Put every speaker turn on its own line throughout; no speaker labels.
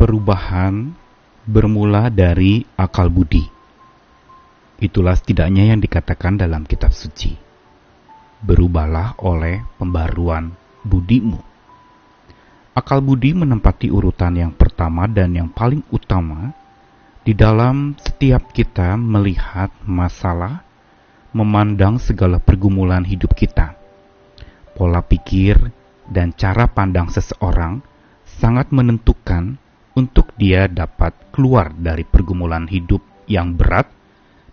perubahan bermula dari akal budi. Itulah setidaknya yang dikatakan dalam kitab suci. Berubahlah oleh pembaruan budimu. Akal budi menempati urutan yang pertama dan yang paling utama di dalam setiap kita melihat masalah, memandang segala pergumulan hidup kita. Pola pikir dan cara pandang seseorang sangat menentukan untuk dia dapat keluar dari pergumulan hidup yang berat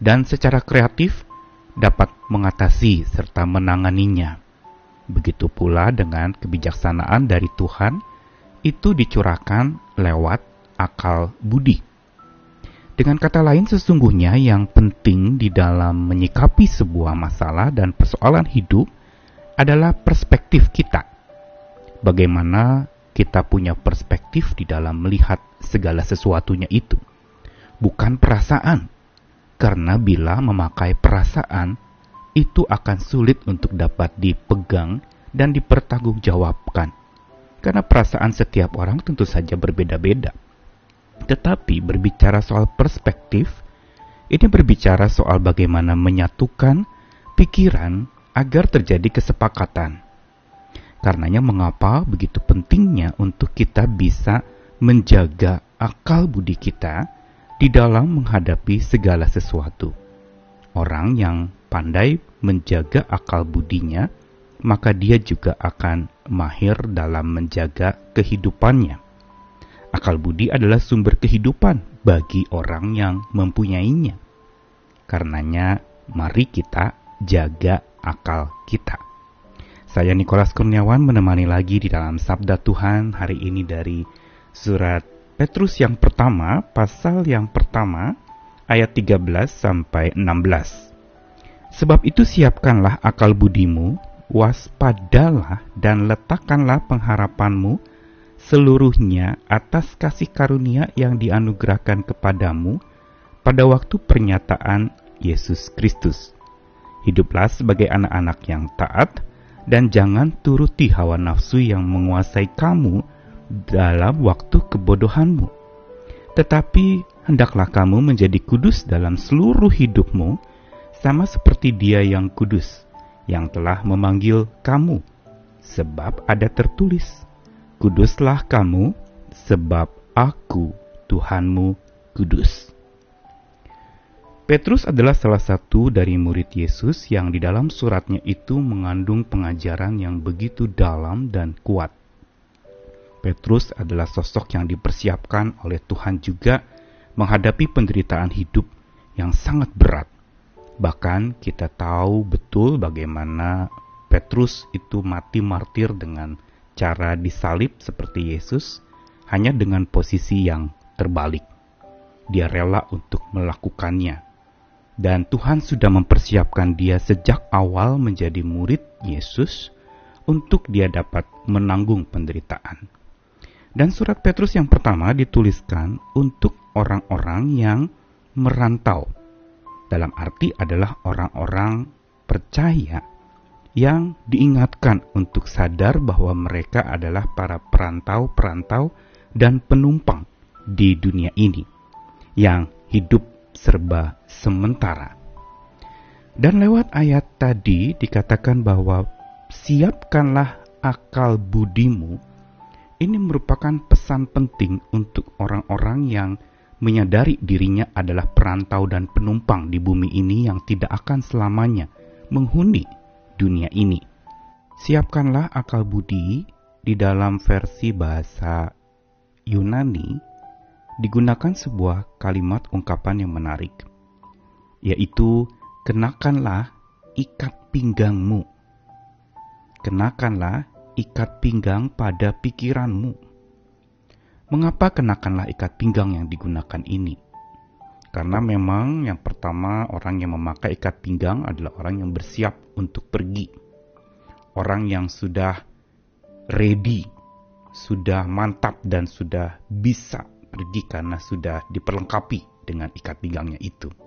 dan secara kreatif dapat mengatasi serta menanganinya. Begitu pula dengan kebijaksanaan dari Tuhan itu dicurahkan lewat akal budi. Dengan kata lain, sesungguhnya yang penting di dalam menyikapi sebuah masalah dan persoalan hidup adalah perspektif kita. Bagaimana kita punya perspektif di dalam melihat segala sesuatunya itu, bukan perasaan. Karena bila memakai perasaan, itu akan sulit untuk dapat dipegang dan dipertanggungjawabkan. Karena perasaan setiap orang tentu saja berbeda-beda. Tetapi berbicara soal perspektif, ini berbicara soal bagaimana menyatukan pikiran agar terjadi kesepakatan. Karenanya mengapa begitu pentingnya untuk kita bisa menjaga akal budi kita di dalam menghadapi segala sesuatu. Orang yang pandai menjaga akal budinya, maka dia juga akan mahir dalam menjaga kehidupannya. Akal budi adalah sumber kehidupan bagi orang yang mempunyainya. Karenanya, mari kita jaga akal kita. Saya Nikolas Kurniawan menemani lagi di dalam Sabda Tuhan hari ini dari surat Petrus yang pertama, pasal yang pertama, ayat 13 sampai 16. Sebab itu siapkanlah akal budimu, waspadalah dan letakkanlah pengharapanmu seluruhnya atas kasih karunia yang dianugerahkan kepadamu pada waktu pernyataan Yesus Kristus. Hiduplah sebagai anak-anak yang taat, dan jangan turuti hawa nafsu yang menguasai kamu dalam waktu kebodohanmu. Tetapi hendaklah kamu menjadi kudus dalam seluruh hidupmu, sama seperti Dia yang kudus, yang telah memanggil kamu. Sebab ada tertulis, "Kuduslah kamu, sebab Aku, Tuhanmu, kudus." Petrus adalah salah satu dari murid Yesus yang di dalam suratnya itu mengandung pengajaran yang begitu dalam dan kuat. Petrus adalah sosok yang dipersiapkan oleh Tuhan juga menghadapi penderitaan hidup yang sangat berat. Bahkan kita tahu betul bagaimana Petrus itu mati martir dengan cara disalib seperti Yesus, hanya dengan posisi yang terbalik. Dia rela untuk melakukannya dan Tuhan sudah mempersiapkan dia sejak awal menjadi murid Yesus untuk dia dapat menanggung penderitaan. Dan surat Petrus yang pertama dituliskan untuk orang-orang yang merantau. Dalam arti adalah orang-orang percaya yang diingatkan untuk sadar bahwa mereka adalah para perantau-perantau dan penumpang di dunia ini yang hidup serba sementara. Dan lewat ayat tadi dikatakan bahwa siapkanlah akal budimu. Ini merupakan pesan penting untuk orang-orang yang menyadari dirinya adalah perantau dan penumpang di bumi ini yang tidak akan selamanya menghuni dunia ini. Siapkanlah akal budi di dalam versi bahasa Yunani digunakan sebuah kalimat ungkapan yang menarik, yaitu kenakanlah ikat pinggangmu. Kenakanlah ikat pinggang pada pikiranmu. Mengapa kenakanlah ikat pinggang yang digunakan ini? Karena memang yang pertama orang yang memakai ikat pinggang adalah orang yang bersiap untuk pergi. Orang yang sudah ready, sudah mantap dan sudah bisa pergi karena sudah diperlengkapi dengan ikat pinggangnya itu.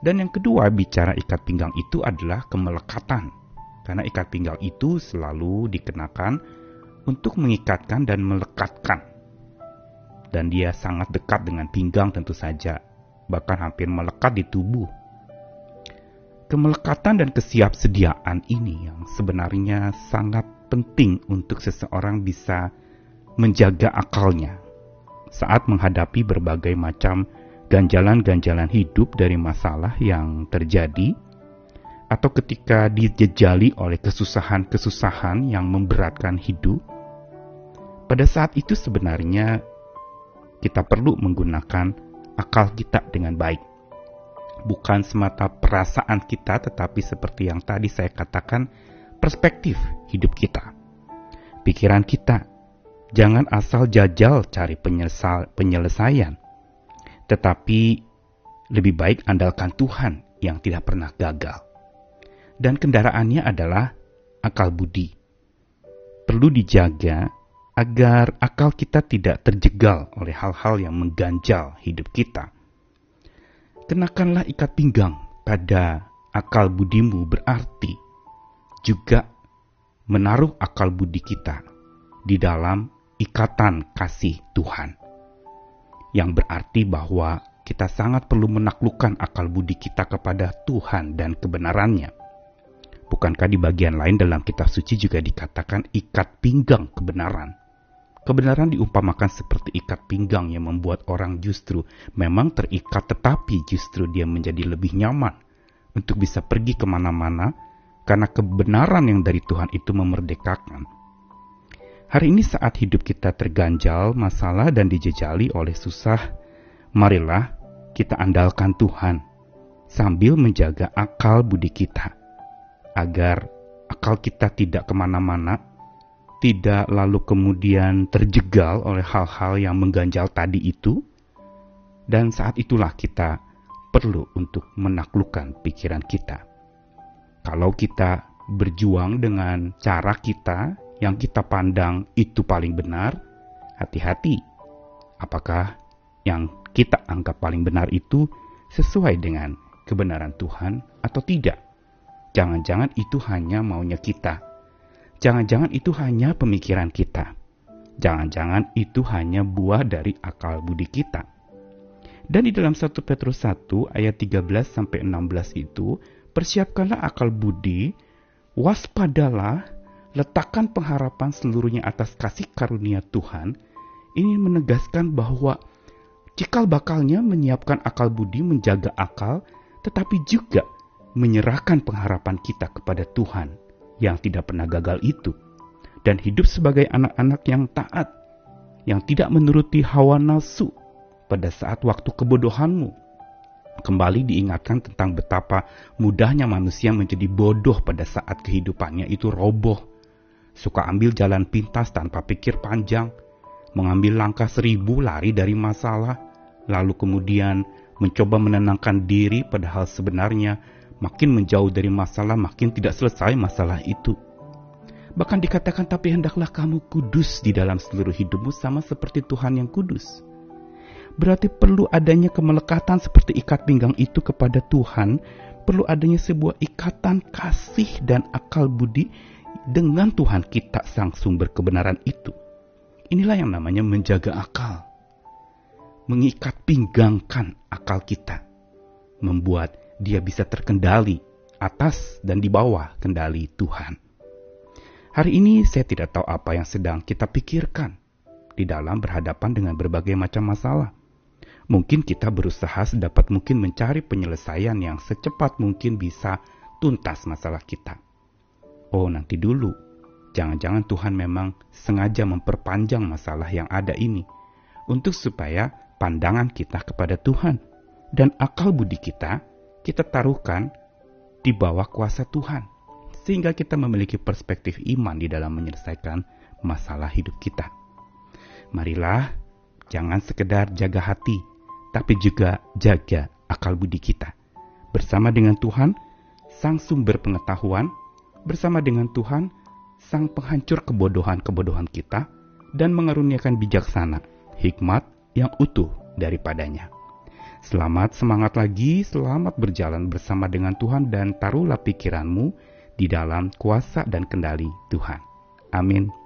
Dan yang kedua, bicara ikat pinggang itu adalah kemelekatan. Karena ikat pinggang itu selalu dikenakan untuk mengikatkan dan melekatkan. dan dia sangat dekat dengan pinggang tentu saja, bahkan hampir melekat di tubuh. Kemelekatan dan kesiapsediaan ini yang sebenarnya sangat penting untuk seseorang bisa menjaga akalnya saat menghadapi berbagai macam ganjalan-ganjalan hidup dari masalah yang terjadi atau ketika dijejali oleh kesusahan-kesusahan yang memberatkan hidup, pada saat itu sebenarnya kita perlu menggunakan akal kita dengan baik. Bukan semata perasaan kita, tetapi seperti yang tadi saya katakan, perspektif hidup kita. Pikiran kita, jangan asal jajal cari penyelesaian, tetapi lebih baik andalkan Tuhan yang tidak pernah gagal. Dan kendaraannya adalah akal budi. Perlu dijaga agar akal kita tidak terjegal oleh hal-hal yang mengganjal hidup kita. Kenakanlah ikat pinggang pada akal budimu berarti juga menaruh akal budi kita di dalam ikatan kasih Tuhan. Yang berarti bahwa kita sangat perlu menaklukkan akal budi kita kepada Tuhan dan kebenarannya. Bukankah di bagian lain dalam kitab suci juga dikatakan ikat pinggang kebenaran? Kebenaran diumpamakan seperti ikat pinggang yang membuat orang justru memang terikat tetapi justru dia menjadi lebih nyaman untuk bisa pergi ke mana-mana karena kebenaran yang dari Tuhan itu memerdekakan. Hari ini saat hidup kita terganjal masalah dan dijejali oleh susah, marilah kita andalkan Tuhan sambil menjaga akal budi kita agar akal kita tidak ke mana-mana tidak lalu kemudian terjegal oleh hal-hal yang mengganjal tadi itu, dan saat itulah kita perlu untuk menaklukkan pikiran kita. Kalau kita berjuang dengan cara kita yang kita pandang itu paling benar, hati-hati. Apakah yang kita anggap paling benar itu sesuai dengan kebenaran Tuhan atau tidak? Jangan-jangan itu hanya maunya kita Jangan-jangan itu hanya pemikiran kita. Jangan-jangan itu hanya buah dari akal budi kita. Dan di dalam 1 Petrus 1 ayat 13 sampai 16 itu, persiapkanlah akal budi, waspadalah, letakkan pengharapan seluruhnya atas kasih karunia Tuhan. Ini menegaskan bahwa cikal bakalnya menyiapkan akal budi menjaga akal, tetapi juga menyerahkan pengharapan kita kepada Tuhan yang tidak pernah gagal itu, dan hidup sebagai anak-anak yang taat, yang tidak menuruti hawa nafsu pada saat waktu kebodohanmu. Kembali diingatkan tentang betapa mudahnya manusia menjadi bodoh pada saat kehidupannya itu roboh. Suka ambil jalan pintas tanpa pikir panjang, mengambil langkah seribu lari dari masalah, lalu kemudian mencoba menenangkan diri padahal sebenarnya Makin menjauh dari masalah, makin tidak selesai masalah itu. Bahkan dikatakan, tapi hendaklah kamu kudus di dalam seluruh hidupmu sama seperti Tuhan yang kudus. Berarti perlu adanya kemelekatan seperti ikat pinggang itu kepada Tuhan, perlu adanya sebuah ikatan kasih dan akal budi dengan Tuhan kita sang sumber kebenaran itu. Inilah yang namanya menjaga akal. Mengikat pinggangkan akal kita. Membuat dia bisa terkendali atas dan di bawah kendali Tuhan. Hari ini saya tidak tahu apa yang sedang kita pikirkan di dalam berhadapan dengan berbagai macam masalah. Mungkin kita berusaha sedapat mungkin mencari penyelesaian yang secepat mungkin bisa tuntas masalah kita. Oh, nanti dulu. Jangan-jangan Tuhan memang sengaja memperpanjang masalah yang ada ini untuk supaya pandangan kita kepada Tuhan dan akal budi kita kita taruhkan di bawah kuasa Tuhan, sehingga kita memiliki perspektif iman di dalam menyelesaikan masalah hidup kita. Marilah jangan sekedar jaga hati, tapi juga jaga akal budi kita. Bersama dengan Tuhan, Sang Sumber Pengetahuan, bersama dengan Tuhan, Sang Penghancur kebodohan-kebodohan kita, dan mengaruniakan bijaksana, hikmat yang utuh daripadanya. Selamat semangat lagi, selamat berjalan bersama dengan Tuhan dan taruhlah pikiranmu di dalam kuasa dan kendali Tuhan. Amin.